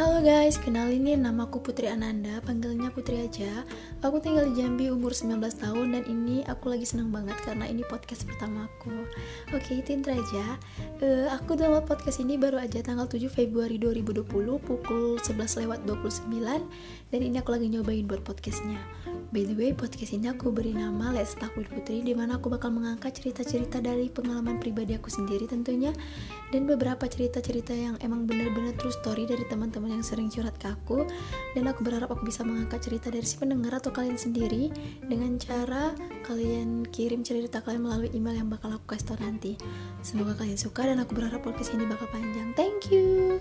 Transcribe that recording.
Halo guys, kenalin nih namaku Putri Ananda, panggilnya Putri aja. Aku tinggal di Jambi umur 19 tahun dan ini aku lagi seneng banget karena ini podcast pertama aku. Oke, itu intro aja. Uh, aku download podcast ini baru aja tanggal 7 Februari 2020 pukul 11 lewat 29 dan ini aku lagi nyobain buat podcastnya. By the way, podcast ini aku beri nama Let's Talk with Putri di mana aku bakal mengangkat cerita-cerita dari pengalaman pribadi aku sendiri tentunya dan beberapa cerita-cerita yang emang bener-bener true story dari teman-teman yang sering curhat ke aku. Dan aku berharap aku bisa mengangkat cerita dari si pendengar atau kalian sendiri dengan cara kalian kirim cerita kalian melalui email yang bakal aku kasih tau nanti. Semoga kalian suka dan aku berharap podcast ini bakal panjang. Thank you